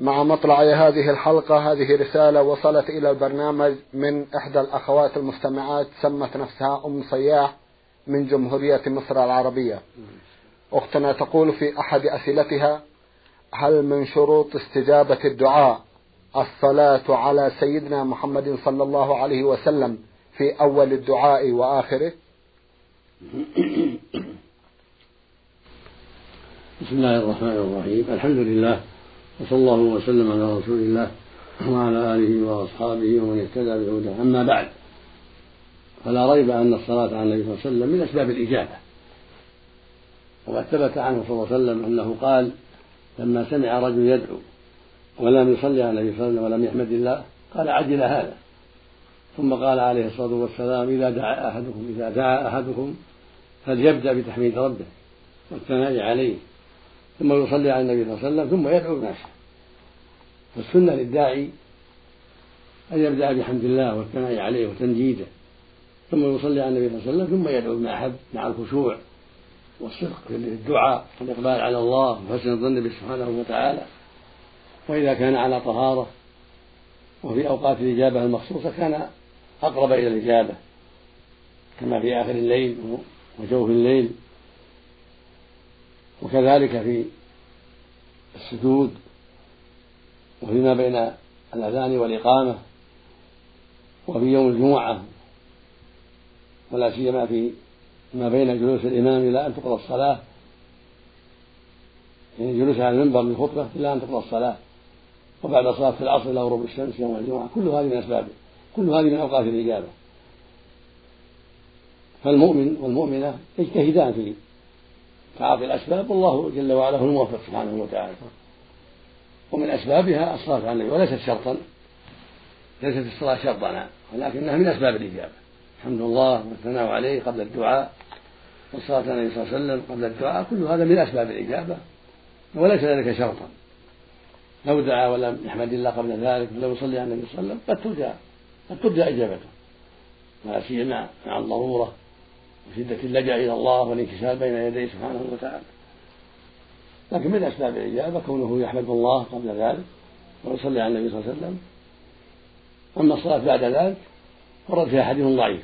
مع مطلع هذه الحلقة هذه رسالة وصلت إلى البرنامج من إحدى الأخوات المستمعات سمت نفسها أم صياح من جمهورية مصر العربية. أختنا تقول في أحد أسئلتها هل من شروط استجابة الدعاء الصلاة على سيدنا محمد صلى الله عليه وسلم في أول الدعاء وآخره؟ بسم الله الرحمن الرحيم. الحمد لله وصلى الله وسلم على رسول الله وعلى آله وأصحابه ومن اهتدى بهداه. أما بعد فلا ريب أن الصلاة على النبي صلى الله عليه وسلم من أسباب الإجابة. وقد ثبت عنه صلى الله عليه وسلم أنه قال لما سمع رجل يدعو ولم يصلي على النبي صلى الله عليه وسلم ولم يحمد الله قال عجل هذا. ثم قال عليه الصلاة والسلام إذا دعا أحدكم إذا دعا أحدكم فليبدأ بتحميد ربه والثناء عليه. ثم يصلي على النبي صلى الله عليه وسلم ثم يدعو الناس. فالسنة للداعي أن يبدأ بحمد الله والثناء عليه وتمجيده. ثم يصلي على النبي صلى الله عليه وسلم ثم يدعو بما أحب مع الخشوع والصدق في الدعاء والإقبال على الله وحسن الظن به سبحانه وتعالى. وإذا كان على طهارة وفي أوقات الإجابة المخصوصة كان أقرب إلى الإجابة كما في آخر الليل وجوف الليل. وكذلك في السجود وفيما بين الأذان والإقامة وفي يوم الجمعة ولا سيما في ما بين جلوس الإمام إلى أن تقضى الصلاة. يعني جلوس على المنبر للخطبة إلى أن تقضى الصلاة. وبعد صلاة العصر إلى غروب الشمس يوم الجمعة. كل هذه من أسبابه كل هذه من أوقات الإجابة. فالمؤمن والمؤمنة يجتهدان في تعاطي الأسباب والله جل وعلا هو الموفق سبحانه وتعالى. ومن أسبابها الصلاة على النبي وليست شرطا. ليست الصلاة شرطا ولكنها من أسباب الإجابة. حمد الله والثناء عليه قبل الدعاء والصلاة على النبي صلى الله عليه وسلم قبل الدعاء كل هذا من أسباب الإجابة وليس ذلك شرطا. لو دعا ولم يحمد الله قبل ذلك لو يصلي على النبي صلى الله عليه وسلم قد ترجى قد ترجى إجابته. سيما مع الضرورة وشدة اللجأ إلى الله والانكسار بين يديه سبحانه وتعالى. لكن من أسباب الإجابة كونه يحمد الله قبل ذلك ويصلي على النبي صلى الله عليه وسلم. أما الصلاة بعد ذلك ورد فيها حديث ضعيف.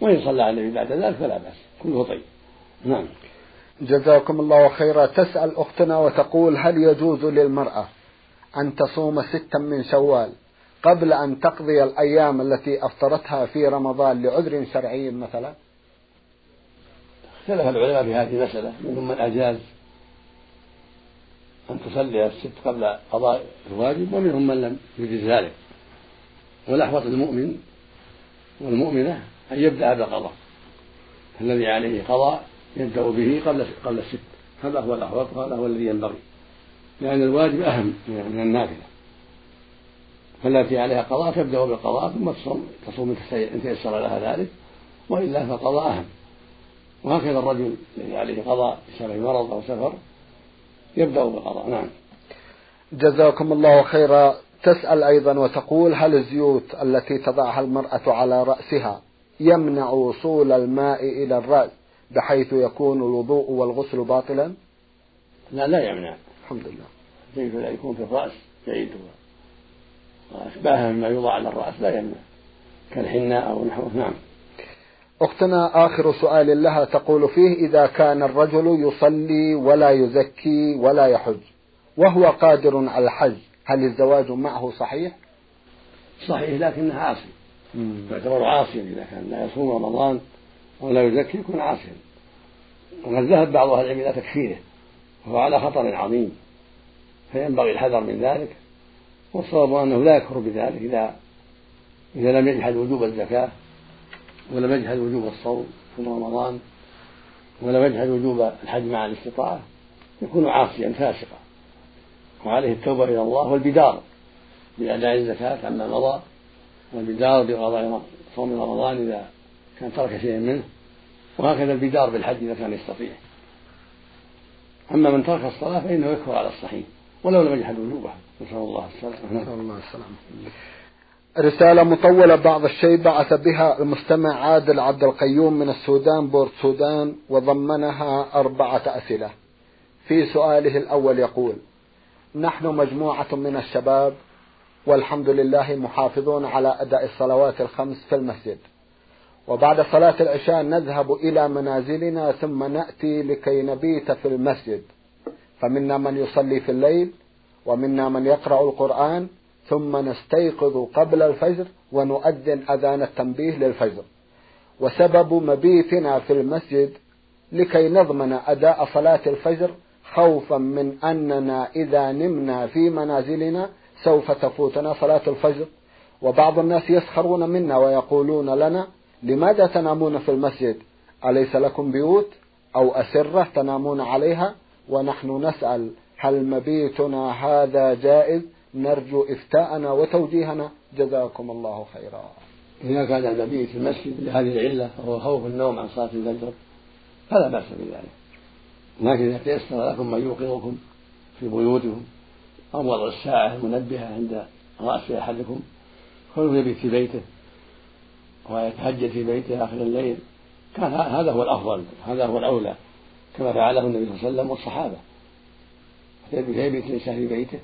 وإن صلى على النبي بعد ذلك فلا بأس. كله طيب. نعم. جزاكم الله خيرا. تسأل أختنا وتقول هل يجوز للمرأة أن تصوم ستا من شوال قبل أن تقضي الأيام التي أفطرتها في رمضان لعذر شرعي مثلا؟ اختلف العلماء في هذه المسألة منهم من أجاز أن تصلي الست قبل قضاء الواجب ومنهم من لم يجز ذلك. والأحوط للمؤمن والمؤمنة أن يبدأ بالقضاء. الذي عليه قضاء يبدأ به قبل قبل الست. هذا هو الأحوط وهذا هو الذي ينبغي. لأن الواجب أهم من النافلة. فالتي عليها قضاء تبدأ بالقضاء ثم تصوم إن تيسر لها ذلك وإلا فالقضاء أهم. وهكذا الرجل الذي عليه قضاء بسبب مرض أو سفر يبدأ بالقضاء. نعم. جزاكم الله خيرا. تسأل أيضا وتقول هل الزيوت التي تضعها المرأة على رأسها يمنع وصول الماء إلى الرأس بحيث يكون الوضوء والغسل باطلا؟ لا لا يمنع. الحمد لله. زيت لا يكون في الرأس جيد وأشباهه مما يوضع على الرأس لا يمنع. كالحناء أو نحوه. نعم. أختنا آخر سؤال لها تقول فيه إذا كان الرجل يصلي ولا يزكي ولا يحج وهو قادر على الحج هل الزواج معه صحيح؟ صحيح لكنه عاصي. يعتبر عاصيا إذا كان لا يصوم رمضان ولا يزكي يكون عاصيا. وقد ذهب بعض أهل العلم إلى تكفيره وهو على خطر عظيم. فينبغي الحذر من ذلك والصواب أنه لا يكفر بذلك إذا إذا لم يجحد وجوب الزكاة. ولم يجحد وجوب الصوم في رمضان ولم يجحد وجوب الحج مع الاستطاعة يكون عاصيا فاسقا. وعليه التوبة إلى الله والبدار بأداء الزكاة عما مضى والبدار بقضاء صوم رمضان إذا كان ترك شيئا منه وهكذا البدار بالحج إذا كان يستطيع. أما من ترك الصلاة فإنه يكفر على الصحيح ولو لم يجحد وجوبها نسأل الله السلامة. نسأل الله السلامة. رسالة مطولة بعض الشيء بعث بها المستمع عادل عبد القيوم من السودان بورت سودان وضمنها أربعة أسئلة. في سؤاله الأول يقول نحن مجموعة من الشباب والحمد لله محافظون على أداء الصلوات الخمس في المسجد. وبعد صلاة العشاء نذهب إلى منازلنا ثم نأتي لكي نبيت في المسجد. فمنا من يصلي في الليل ومنا من يقرأ القرآن ثم نستيقظ قبل الفجر ونؤذن أذان التنبيه للفجر. وسبب مبيتنا في المسجد لكي نضمن أداء صلاة الفجر خوفا من أننا إذا نمنا في منازلنا سوف تفوتنا صلاة الفجر. وبعض الناس يسخرون منا ويقولون لنا لماذا تنامون في المسجد؟ أليس لكم بيوت؟ أو أسرة تنامون عليها؟ ونحن نسأل هل مبيتنا هذا جائز؟ نرجو إفتاءنا وتوجيهنا. جزاكم الله خيرا. إذا كان المبيت في المسجد لهذه العلة وهو خوف النوم عن صلاة الفجر. فلا بأس بذلك. لكن إذا تيسر لكم من يوقظكم في بيوتكم أو وضع الساعة المنبهة عند رأس أحدكم كونه يبيت في بيته ويتهجد في بيته آخر الليل كان هذا هو الأفضل هذا هو الأولى كما فعله النبي صلى الله عليه وسلم والصحابة. فيبيت الإنسان في بيته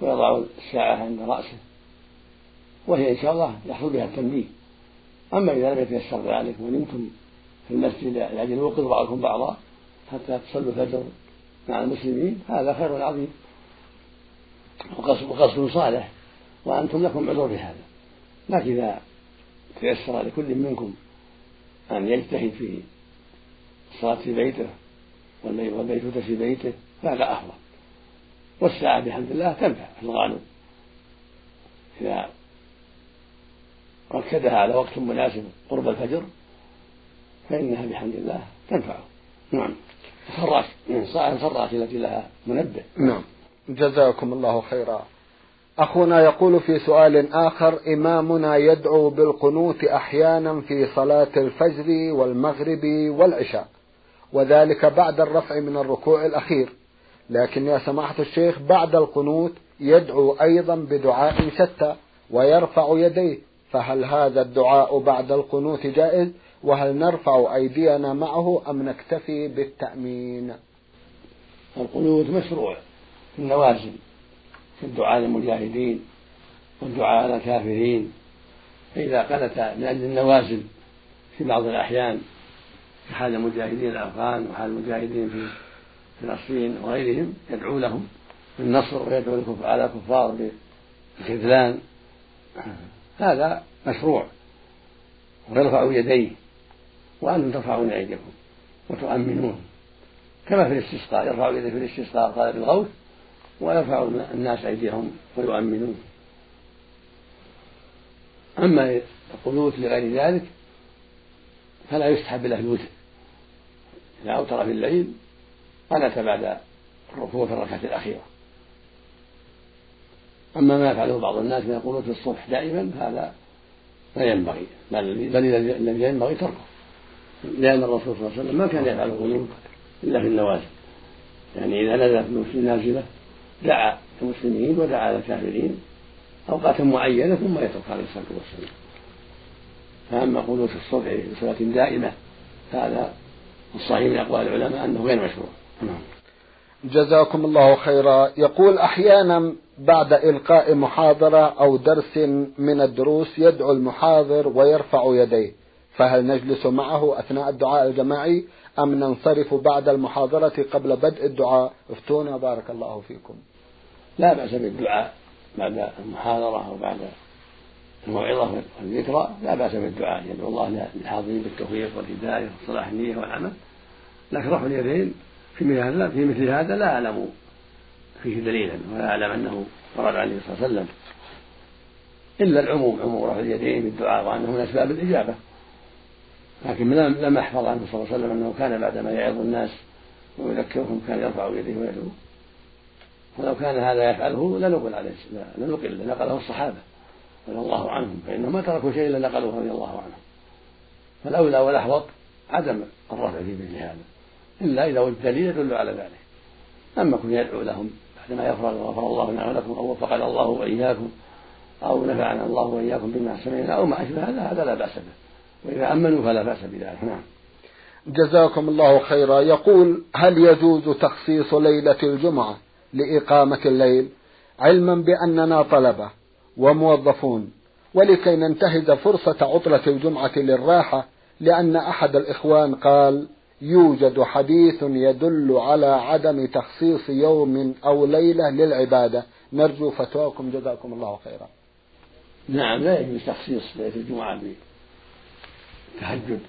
ويضع الساعة عند رأسه. وهي إن شاء الله يحصل بها التنبيه. أما إذا لم يتيسر ذلك ونمتم في المسجد لأجل يوقظ بعضكم بعضا حتى تصلوا الفجر مع المسلمين هذا خير عظيم. وقصد صالح وأنتم لكم عذر في هذا. لكن إذا تيسر لكل منكم أن يجتهد في الصلاة في بيته والبيتوتة في بيته فهذا أفضل. والساعة بحمد الله تنفع في الغالب. إذا ركدها على وقت مناسب قرب الفجر فإنها بحمد الله تنفعه نعم. فراش صاع الفراش التي لها منبه. نعم. جزاكم الله خيرا. أخونا يقول في سؤال آخر إمامنا يدعو بالقنوت أحيانا في صلاة الفجر والمغرب والعشاء وذلك بعد الرفع من الركوع الأخير. لكن يا سماحة الشيخ بعد القنوت يدعو أيضا بدعاء شتى ويرفع يديه. فهل هذا الدعاء بعد القنوت جائز؟ وهل نرفع أيدينا معه أم نكتفي بالتأمين؟ القنوت مشروع في النوازل في الدعاء للمجاهدين والدعاء على الكافرين. فإذا قنت من أجل النوازل في بعض الأحيان في حال المجاهدين الأفغان وحال المجاهدين في فلسطين وغيرهم يدعو لهم بالنصر ويدعو على الكفار بالخذلان. هذا مشروع. ويرفع يديه وأنتم ترفعون أيديكم وتؤمنون. كما في الاستسقاء يرفع يديه في الاستسقاء قال بالغوث ويرفع الناس أيديهم ويؤمنون. أما القنوت لغير ذلك فلا يستحب له الوتر. إذا أوتر في الليل قنت بعد الركوع في الركعة الأخيرة. أما ما يفعله بعض الناس من القنوت في الصبح دائما هذا لا ينبغي بل الذي ينبغي تركه. لأن الرسول صلى الله عليه وسلم ما كان يفعل القنوت إلا في النوازل. يعني إذا نزلت في نازلة دعا المسلمين ودعا الكافرين أوقاتا معينة ثم يترك عليه الصلاة والسلام. فأما قنوت الصبح بصلاة دائمة هذا الصحيح من أقوال العلماء أنه غير مشروع. جزاكم الله خيرا. يقول أحيانا بعد إلقاء محاضرة أو درس من الدروس يدعو المحاضر ويرفع يديه. فهل نجلس معه أثناء الدعاء الجماعي أم ننصرف بعد المحاضرة قبل بدء الدعاء؟ افتونا بارك الله فيكم. لا بأس بالدعاء بعد المحاضرة أو بعد الموعظة والذكرى. لا بأس بالدعاء. يدعو الله للحاضرين بالتوفيق والهداية وصلاح النية والعمل. لكن رفع اليدين. في مثل هذا في مثل هذا لا أعلم. فيه دليلا ولا أعلم أنه ورد عليه الصلاة والسلام إلا العموم عموم رفع اليدين بالدعاء وأنه من أسباب الإجابة. لكن لم أحفظ عنه صلى الله عليه وسلم أنه كان بعدما يعظ الناس ويذكرهم كان يرفع يديه ويدعو. ولو كان هذا يفعله لنقل عليه لنقل لنقله الصحابة رضي الله عنهم فإنهم ما تركوا شيء إلا نقلوه رضي الله عنهم. فالأولى والأحوط عدم الرفع في مثل هذا. إلا إذا وجد دليل يدل على ذلك. أما كن يدعو لهم بعدما يفرغ غفر الله لنا ولكم أو وفقنا الله وإياكم أو نفعنا الله وإياكم بما سمعنا أو ما أشبه هذا هذا لا بأس به. وإذا أمنوا فلا بأس بذلك. نعم. جزاكم الله خيرا. يقول هل يجوز تخصيص ليلة الجمعة لإقامة الليل علما بأننا طلبة وموظفون ولكي ننتهز فرصة عطلة الجمعة للراحة؟ لأن أحد الإخوان قال يوجد حديث يدل على عدم تخصيص يوم أو ليلة للعبادة. نرجو فتواكم. جزاكم الله خيرا. نعم لا يجوز تخصيص ليلة الجمعة بالتهجد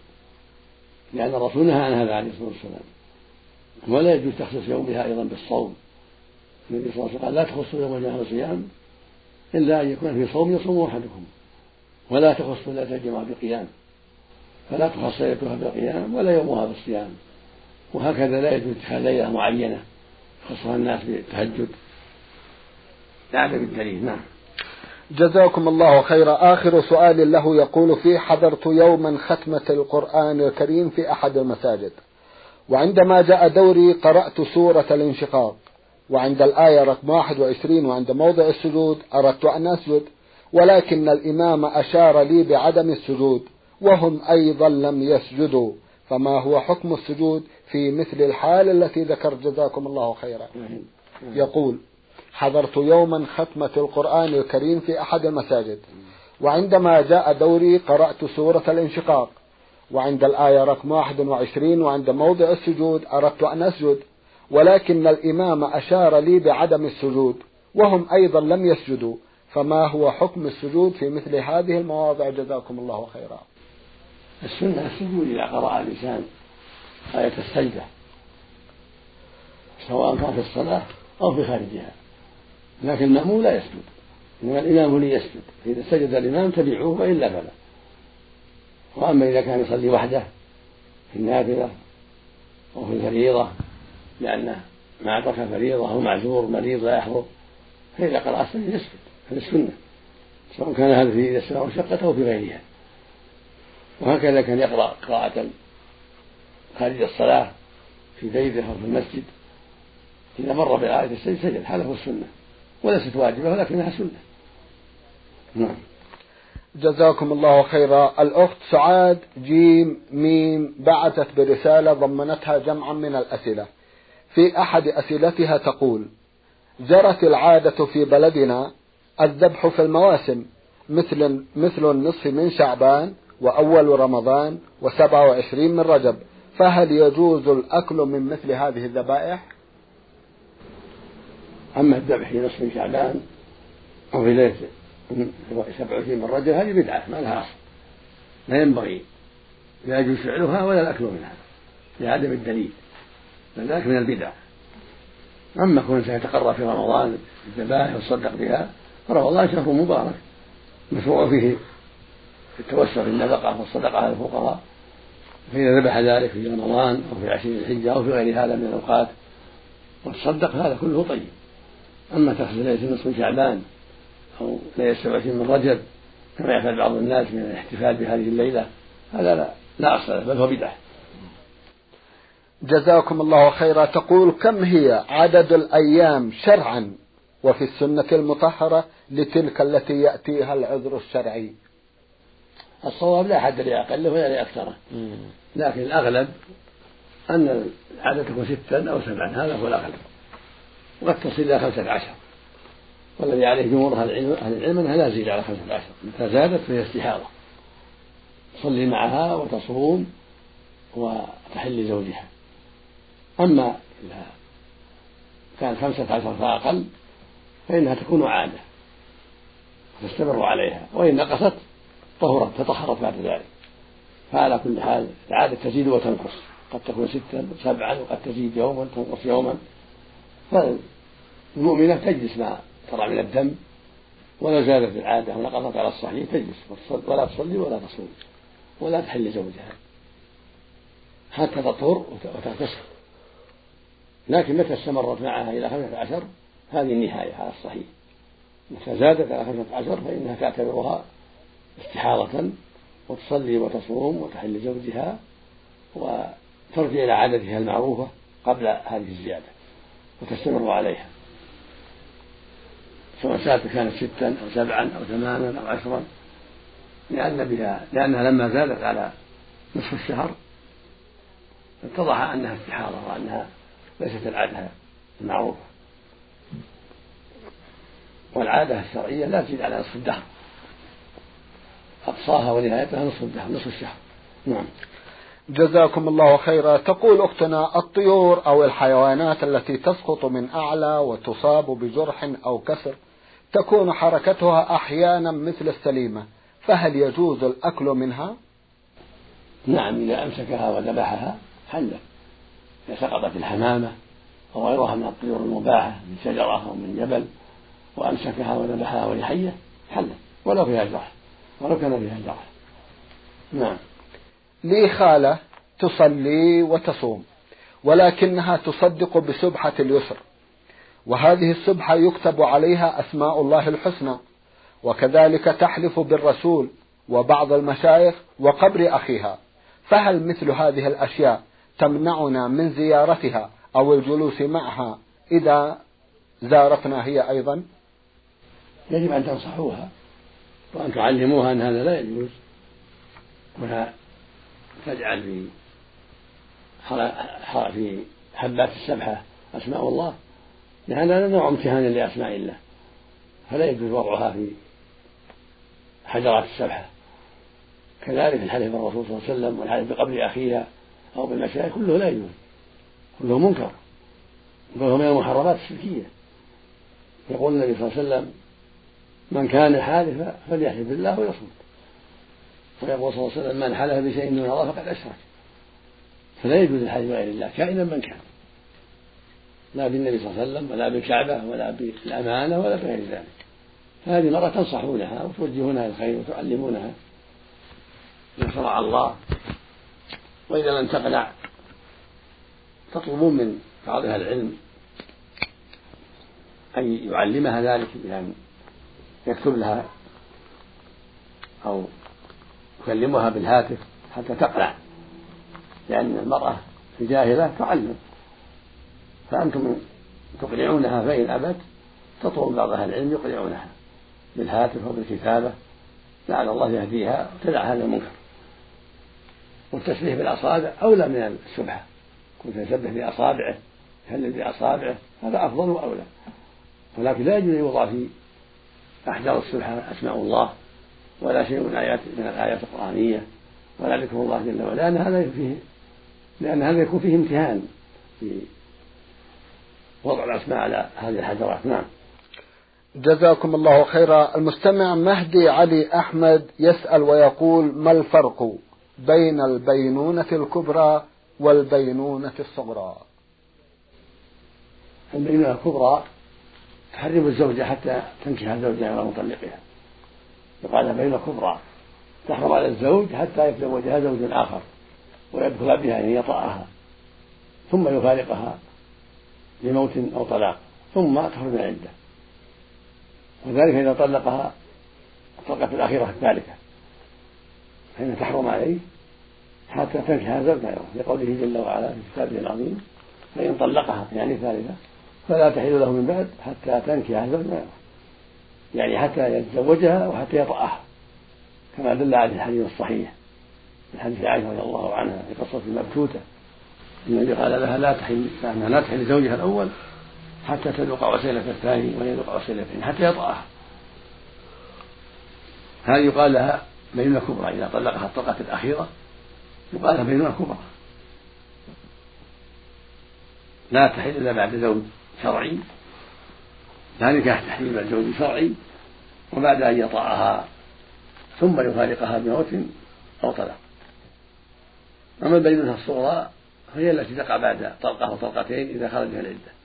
لأن الرسول نهى عن هذا عليه الصلاة والسلام. ولا يجوز تخصيص يومها أيضا بالصوم. النبي صلى الله عليه وسلم قال لا تخصوا يوم الجمعة بالصيام إلا أن يكون في صوم يصوم أحدكم ولا تخصوا ليلة الجمعة بقيام. فلا تخص ليلتها بالقيام ولا يومها بالصيام. وهكذا لا يجوز اتخاذ ليلة معينة يخصها الناس بالتهجد لعدم الدليل نعم. جزاكم الله خيرا. آخر سؤال له يقول فيه حضرت يوما ختمة القرآن الكريم في أحد المساجد وعندما جاء دوري قرأت سورة الانشقاق وعند الآية رقم 21 وعند موضع السجود أردت أن أسجد ولكن الإمام أشار لي بعدم السجود. وهم أيضا لم يسجدوا. فما هو حكم السجود في مثل الحال التي ذكر جزاكم الله خيرا؟ يقول حضرت يوما ختمة القرآن الكريم في أحد المساجد وعندما جاء دوري قرأت سورة الانشقاق وعند الآية رقم 21 وعند موضع السجود أردت أن أسجد ولكن الإمام أشار لي بعدم السجود وهم أيضا لم يسجدوا. فما هو حكم السجود في مثل هذه المواضع؟ جزاكم الله خيرا. السنة السجود إذا قرأ الإنسان آية السجدة سواء كان في الصلاة أو في خارجها. لكن المأموم لا يسجد. إنما الإمام ليسجد فإذا سجد الإمام تبعوه وإلا فلا. وأما إذا كان يصلي وحده في النافلة أو في الفريضة لأنه ما أدرك فريضة أو معذور مريض لا يحضر فإذا قرأ السجد يسجد. هذا السنة. سواء كان هذا في السماء وشقته أو في غيرها. وهكذا كان يقرأ قراءة خارج الصلاة في بيته أو في المسجد. إذا مر بآية السجد سجد هذا هو السنة. وليست واجبة ولكنها سنة. نعم. جزاكم الله خيرا. الأخت سعاد جيم ميم بعثت برسالة ضمنتها جمعا من الأسئلة. في أحد أسئلتها تقول جرت العادة في بلدنا الذبح في المواسم مثل مثل النصف من شعبان وأول رمضان وسبعة وعشرين من رجب. فهل يجوز الأكل من مثل هذه الذبائح؟ أما الذبح في نصف شعبان أو في ليلة سبعة وعشرين من رجب هذه بدعة ما لها أصل. لا ينبغي لا يجوز فعلها ولا الأكل منها لعدم الدليل. فذلك من البدع. أما كون سيتقرب في رمضان بالذبائح ويصدق بها فرمضان شهر مبارك مشروع فيه التوسع في النفقة والصدقة على الفقراء. فإذا ذبح ذلك في رمضان أو في عشرين الحجة أو في غير هذا من الأوقات وتصدق هذا كله طيب. أما تخصيص ليلة نصف شعبان أو ليلة سبعة من رجب كما يفعل بعض الناس من الاحتفال بهذه الليلة هذا لا لا أصل له بل هو بدعة. جزاكم الله خيرا. تقول كم هي عدد الأيام شرعا وفي السنة المطهرة لتلك التي يأتيها العذر الشرعي؟ الصواب لا حد لأقله ولا لأكثره لكن الأغلب أن العادة تكون ستا أو سبعا هذا هو الأغلب. وقد تصل إلى خمسة عشر. والذي عليه جمهور أهل العلم أنها لا تزيد على خمسة عشر. متى زادت فهي استحاضة. تصلي معها وتصوم وتحل زوجها أما إذا كان خمسة عشر فأقل فإنها تكون عادة. تستمر عليها. وإن نقصت طهرت تطهرت بعد ذلك. فعلى كل حال العادة تزيد وتنقص. قد تكون ستا سبعا وقد تزيد يوما تنقص يوما. فالمؤمنة تجلس ما ترى من الدم ولا زالت العادة ونقضت على الصحيح تجلس ولا تصلي ولا تصوم ولا تحل زوجها حتى تطهر وتغتسل. لكن متى استمرت معها إلى خمسة عشر؟ هذه النهاية على الصحيح. متى زادت على خمسة عشر؟ فإنها تعتبرها استحاضة وتصلي وتصوم وتحل زوجها وترجع إلى عادتها المعروفة قبل هذه الزيادة وتستمر عليها. سواء كانت ستا أو سبعا أو ثمانا أو عشرا لأن بها لأنها لما زادت على نصف الشهر اتضح أنها استحاضة وأنها ليست العادة المعروفة. والعادة الشرعية لا تزيد على نصف الدهر. أقصاها ونهايتها نصف الدهر نصف الشهر. نعم. جزاكم الله خيرا. تقول أختنا الطيور أو الحيوانات التي تسقط من أعلى وتصاب بجرح أو كسر تكون حركتها أحيانا مثل السليمة فهل يجوز الأكل منها؟ نعم إذا أمسكها وذبحها حلت إذا سقطت الحمامة أو غيرها من الطيور المباحة من شجرة أو من جبل وأمسكها وذبحها وهي حية حلت ولو فيها جرح. ولو كان فيها جرح نعم. لي خالة تصلي وتصوم ولكنها تصدق بسبحة اليسر وهذه السبحة يكتب عليها أسماء الله الحسنى وكذلك تحلف بالرسول وبعض المشايخ وقبر أخيها. فهل مثل هذه الأشياء تمنعنا من زيارتها أو الجلوس معها إذا زارتنا هي أيضا؟ يجب أن تنصحوها. وأن تعلموها أن هذا لا يجوز. ولا تجعل في في حبات السبحة أسماء الله لأن هذا نوع امتهان لأسماء الله. فلا يجوز وضعها في حجرات السبحة. كذلك الحلف بالرسول صلى الله عليه وسلم والحلف بقبر أخيها أو بالمشايخ كله لا يجوز. كله منكر. كله من المحرمات الشركية. يقول النبي صلى الله عليه وسلم من كان حالفا فليحلف بالله ويصمت. ويقول صلى الله عليه وسلم من حلف بشيء دون الله فقد أشرك. فلا يجوز الحلف بغير الله كائنا من كان. لا بالنبي صلى الله عليه وسلم ولا بالكعبة ولا بالأمانة ولا بغير ذلك. فهذه مرة تنصحونها وتوجهونها الخير وتعلمونها. ما شرع الله وإذا لم تقنع تطلبون من بعض أهل العلم أن يعلمها ذلك بأن يكتب لها أو يكلمها بالهاتف حتى تقنع لأن المرأة الجاهلة تعلم. فأنتم تقنعونها فإن أبت تطلب بعض أهل العلم يقنعونها بالهاتف أو بالكتابة لعل الله يهديها وتدع هذا المنكر. والتسبيح بالأصابع أولى من السبحة كنت يسبح بأصابعه يهلل بأصابعه هذا أفضل وأولى. ولكن لا يجوز أن يوضع في أحجار السبحة أسماء الله ولا شيء من آيات من الآيات القرآنية ولا ذكر الله جل وعلا لأن هذا فيه لأن هذا يكون فيه امتهان في وضع الأسماء على هذه الحجرات. نعم. جزاكم الله خيرا. المستمع مهدي علي أحمد يسأل ويقول ما الفرق بين البينونة الكبرى والبينونة الصغرى؟ البينونة الكبرى تحرم الزوجة حتى تنكح زوجها غير مطلقها. يقال بينونة كبرى تحرم على الزوج حتى يتزوجها زوج آخر. ويدخل بها أن يطأها. ثم يفارقها لموت أو طلاق. ثم تخرج العدة وذلك إذا طلقها الطلقة الأخيرة الثالثة. فإنها تحرم عليه حتى تنكح غيره لقوله جل وعلا في كتابه العظيم فإن طلقها يعني ثالثة فلا تحل له من بعد حتى تنكح غيره يعني حتى يتزوجها وحتى يطأها كما دل عليه الحديث الصحيح. من حديث عائشة رضي الله عنها في قصة المبتوتة النبي قال لها لا تحل لا تحل لزوجها الأول حتى تذوق وسيلة الثاني ويذوق وسيلة الثاني حتى يطأها. هذه يقال لها بينونة كبرى إذا طلقها الطلقة الأخيرة يقال لها بينونة كبرى. لا تحل إلا بعد زوج. شرعي لا نكاح تحليل الزوج شرعي وبعد أن يطأها ثم يفارقها بموت أو طلاق. أما البينونة الصغرى هي التي تقع بعد طلقة وطلقتين إذا خرج من العدة.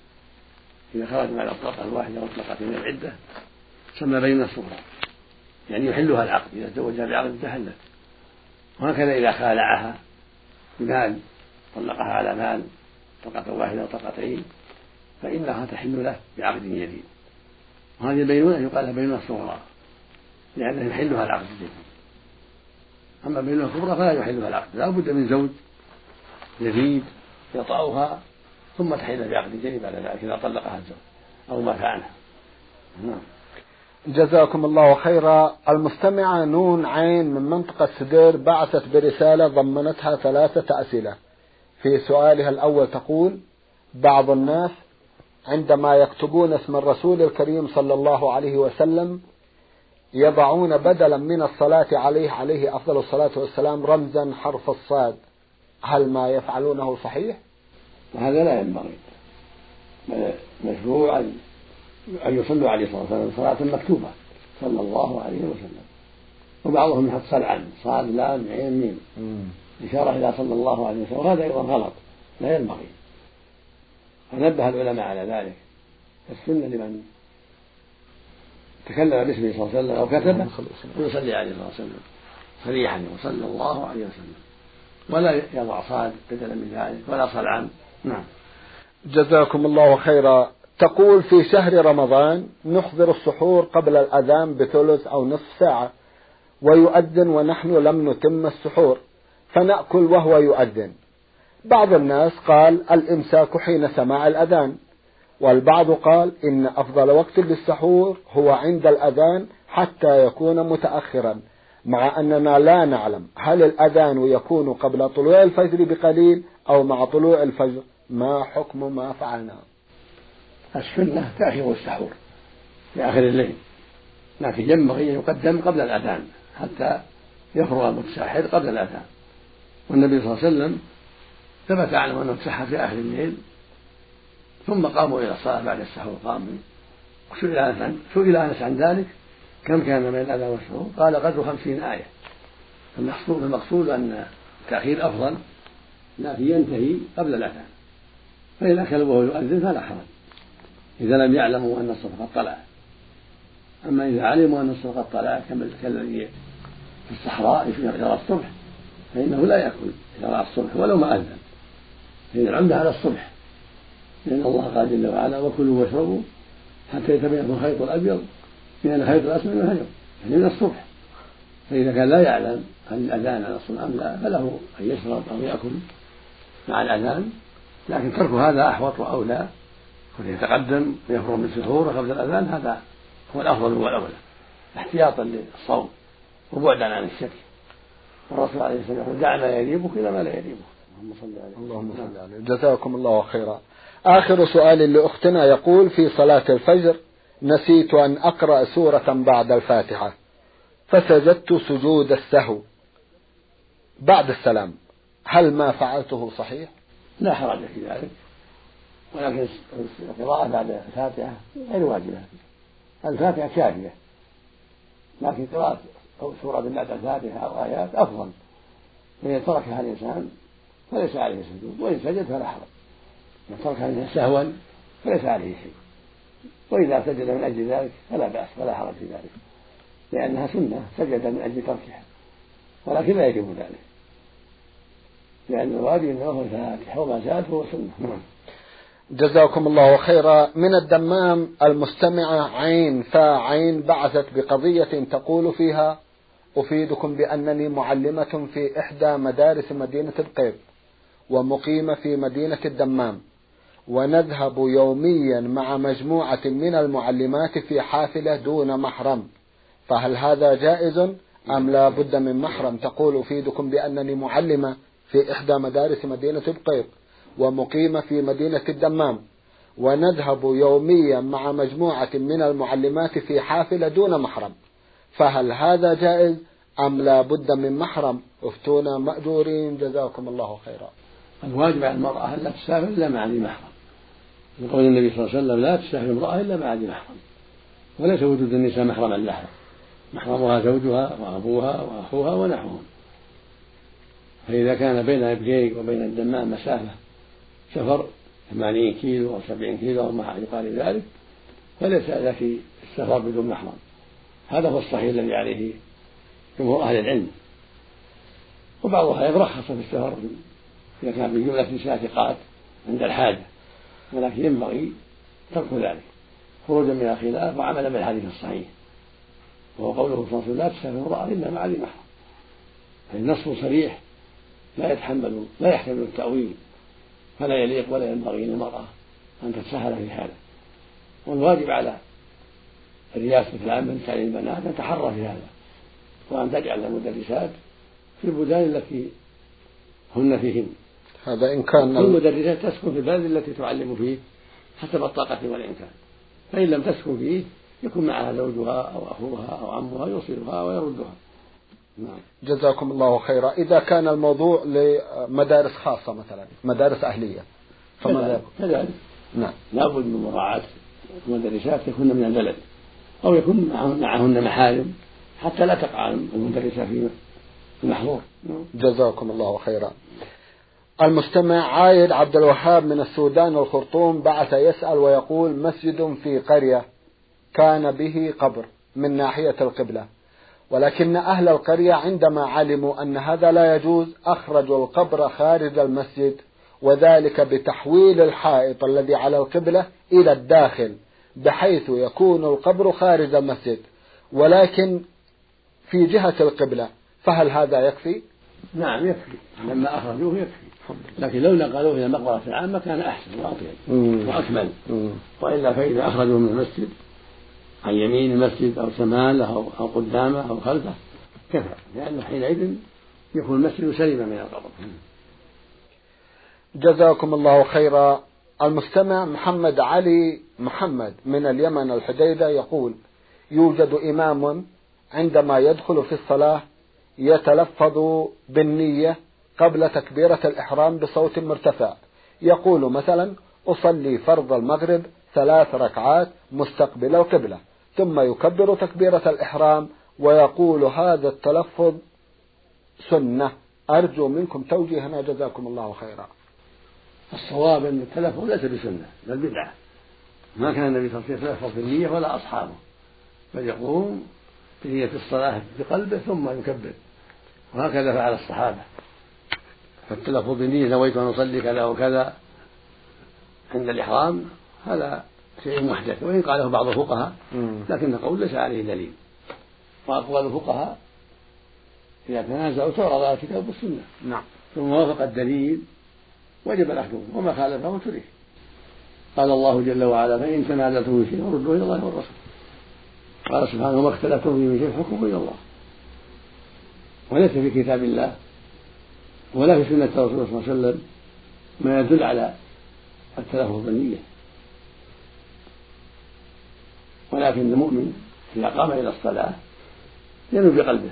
إذا خرج بعد الطلقة الواحدة والطلقتين من العدة تسمى بين الصغرى يعني يحلها العقد إذا تزوجها بعقد تحلت وهكذا إذا خالعها بمال طلقها على مال طلقة واحدة وطلقتين فإنها تحل له بعقد جديد وهذه البينونة يقال لها بينونة صغرى لأنه يحلها العقد الجديد أما بينونة كبرى فلا يحلها العقد لا بد من زوج جديد يطأها ثم تحل بعقد جديد بعد ذلك إذا طلقها الزوج أو مات عنها نعم. جزاكم الله خيرا. المستمعة نون عين من منطقة سدير بعثت برسالة ضمنتها ثلاثة أسئلة. في سؤالها الأول تقول بعض الناس عندما يكتبون اسم الرسول الكريم صلى الله عليه وسلم يضعون بدلا من الصلاة عليه عليه أفضل الصلاة والسلام رمزا حرف الصاد. هل ما يفعلونه صحيح؟ هذا لا ينبغي. مشروع أن يصلوا عليه صلى الله عليه وسلم صلاة مكتوبة صلى الله عليه وسلم. وبعضهم يحط صلعا صاد لام عين ميم. إشارة إلى صلى الله عليه وسلم. وهذا أيضا غلط. لا ينبغي. فنبه العلماء على ذلك. السنة لمن تكلم باسمه صلى الله عليه وسلم أو كتبه ويصلي عليه صلى الله عليه وسلم صريحا وصلى الله عليه وسلم. ولا يضع صاد بدلا من ذلك ولا صلعا نعم. جزاكم الله خيرا. تقول في شهر رمضان نحضر السحور قبل الأذان بثلث أو نصف ساعة ويؤذن ونحن لم نتم السحور. فنأكل وهو يؤذن. بعض الناس قال الإمساك حين سماع الأذان والبعض قال إن أفضل وقت للسحور هو عند الأذان حتى يكون متأخرا مع أننا لا نعلم هل الأذان يكون قبل طلوع الفجر بقليل أو مع طلوع الفجر. ما حكم ما فعلنا؟ السنة تأخير السحور في آخر الليل لكن ينبغي أن يقدم قبل الأذان حتى يفرغ المتساحر قبل الأذان. والنبي صلى الله عليه وسلم ثبت عنه أنه تسحر في آخر الليل ثم قاموا إلى الصلاة بعد السحور قاموا سئل أنس عن سئل أنس عن ذلك. كم كان من الأذان والسحور؟ قال قدر خمسين آية. المقصود المقصود أن التأخير أفضل لكن ينتهي قبل الأذان. فإن أكل وهو يؤذن فلا حرج. إذا لم يعلموا أن الصبح قد طلع. أما إذا علموا أن الصبح قد طلع كالذي في الصحراء يرى الصبح فإنه لا يأكل إذا الصبح ولو ما أذن. فإن العمدة على الصبح. لأن الله قال جل وعلا وكلوا واشربوا حتى يتبين لكم الخيط الأبيض من الخيط الأسود من الفجر يعني من الصبح. فإذا كان لا يعلم هل الأذان على الصبح أم لا فله أن يشرب أو يأكل مع الأذان. لكن ترك هذا أحوط وأولى يتقدم ويفرغ من سحوره قبل الأذان هذا هو الأفضل والأولى. احتياطا للصوم وبعدا عن الشك والرسول عليه الصلاة والسلام دع ما يريبك إلى ما لا يريبك اللهم صل عليه. اللهم صل عليه. جزاكم الله خيرا. آخر سؤال لأختنا يقول في صلاة الفجر نسيت أن أقرأ سورة بعد الفاتحة. فسجدت سجود السهو. بعد السلام هل ما فعلته صحيح؟ لا حرج في ذلك. ولكن القراءة بعد الفاتحة غير واجبة. الفاتحة كافية. لكن قراءة أو سورة بعد الفاتحة أو آيات أفضل. فإذا تركها الإنسان فليس عليه سجود وإن سجد فلا حرج. إذا تركها الإنسان سهوا. فليس عليه شيء. وإذا سجد من أجل ذلك فلا بأس ولا حرج في ذلك. لأنها سنة سجد من أجل تركها. ولكن لا يجب ذلك. لأن الواجب أنه هو الفاتحة وما زاد فهو سنة. نعم. جزاكم الله خيرا. من الدمام المستمعة عين فا عين بعثت بقضية تقول فيها أفيدكم بأنني معلمة في إحدى مدارس مدينة القيب ومقيمة في مدينة الدمام. ونذهب يوميا مع مجموعة من المعلمات في حافلة دون محرم. فهل هذا جائز أم لا بد من محرم؟ تقول أفيدكم بأنني معلمة في إحدى مدارس مدينة القيب ومقيمة في مدينة الدمام. ونذهب يوميا مع مجموعة من المعلمات في حافلة دون محرم. فهل هذا جائز أم لا بد من محرم؟ افتونا مأجورين. جزاكم الله خيرا. الواجب على المرأة أن لا تسافر إلا مع ذي محرم. يقول النبي صلى الله عليه وسلم لا تسافر امرأة إلا مع ذي محرم. وليس وجود النساء محرما لها محرمها زوجها وأبوها وأخوها ونحوهم. فإذا كان بين إبجيك وبين الدمام مسافة سفر 80 كيلو أو 70 كيلو أو ما يقال ذلك فليس في السفر بدون محرم. هذا هو الصحيح الذي عليه جمهور أهل العلم. وبعض الأحيان رخص في السفر إذا كان من جملة ساتقات عند الحاجة ولكن ينبغي ترك ذلك. خروجا من الخلاف وعملا بالحديث الصحيح. وهو قوله صلى الله عليه وسلم لا تسافر امرأة إلا مع ذي محرم فالنص صريح لا يتحمل لا يحتمل التأويل فلا يليق ولا ينبغي للمرأة أن تتساهل في هذا. والواجب على الرياسة العامة لتعليم البنات أن تحرى في هذا وأن تجعل المدرسات في البلدان التي هن فيهن. هذا إن كان المدرسات تسكن في البلد التي تعلم فيه حسب الطاقة والإمكان فإن لم تسكن فيه يكون معها زوجها أو أخوها أو عمها يوصلها ويردها. نعم. جزاكم الله خيرا. إذا كان الموضوع لمدارس خاصة مثلا مدارس أهلية فماذا كذلك نعم. لابد من مراعاة المدرسات يكون من البلد أو يكون معهن محارم حتى لا تقع المدرسة في المحظور جزاكم الله خيرا. المستمع عايد عبد الوهاب من السودان والخرطوم بعث يسأل ويقول مسجد في قرية كان به قبر من ناحية القبلة ولكن أهل القرية عندما علموا أن هذا لا يجوز أخرجوا القبر خارج المسجد وذلك بتحويل الحائط الذي على القبلة إلى الداخل بحيث يكون القبر خارج المسجد ولكن في جهة القبلة فهل هذا يكفي؟ نعم يكفي. لما أخرجوه يكفي. لكن لو نقلوه إلى المقبرة العامة كان أحسن وأطيب وأكمل. وإلا فإذا أخرجوه من المسجد عن يمين المسجد أو شماله أو, أو قدامه أو خلفه كفى. لأنه حينئذ يكون المسجد سليما من القبر. جزاكم الله خيرا. المستمع محمد علي محمد من اليمن الحديدة يقول يوجد إمام عندما يدخل في الصلاة يتلفظ بالنية قبل تكبيرة الإحرام بصوت مرتفع. يقول مثلا أصلي فرض المغرب ثلاث ركعات مستقبل القبلة. ثم يكبر تكبيرة الإحرام ويقول هذا التلفظ سنة. أرجو منكم توجيهنا جزاكم الله خيرا. الصواب أن التلفظ ليس بسنة بل بدعة. ما كان النبي صلى الله عليه وسلم يتلفظ بالنية ولا أصحابه. بل يقوم بنية الصلاة في قلبه ثم يكبر. وهكذا فعل الصحابة. فالتلفظ بالنية نويت أن أصلي كذا وكذا عند الإحرام هذا شيء محدث. وإن قاله بعض الفقهاء لكن القول ليس عليه دليل. وأقوال الفقهاء إذا تنازعوا تعرض على الكتاب والسنة. نعم. ثم وافق الدليل وجب الأخذ وما خالفه ترك. قال الله جل وعلا فإن تنازعتم في شيء فردوه إلى الله والرسول. قال سبحانه وما اختلفتم فيه من شيء الحكم إلى الله. وليس في كتاب الله ولا في سنة رسول الله صلى الله عليه وسلم ما يدل على التلفظ بالنية. ولكن المؤمن إذا قام إلى الصلاة ينوي بقلبه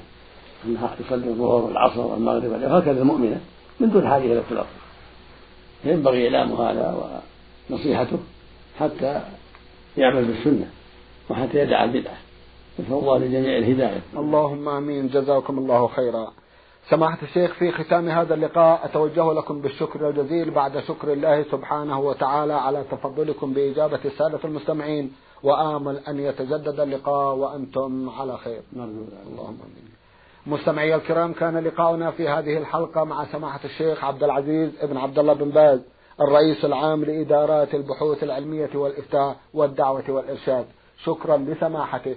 أنها يصلي الظهر والعصر والمغرب وهكذا المؤمنة من دون حاجة إلى التلفظ. فينبغي إعلام هذا ونصيحته حتى يعمل بالسنة وحتى يدع البدعة. نسأل الله لجميع الهداية. اللهم آمين. جزاكم الله خيرا. سماحة الشيخ في ختام هذا اللقاء أتوجه لكم بالشكر الجزيل بعد شكر الله سبحانه وتعالى على تفضلكم بإجابة السادة المستمعين. وآمل أن يتجدد اللقاء وأنتم على خير. اللهم آمين. مستمعي الكرام كان لقاؤنا في هذه الحلقة مع سماحة الشيخ عبد العزيز ابن عبد الله بن باز الرئيس العام لإدارات البحوث العلمية والإفتاء والدعوة والإرشاد. شكرا لسماحته.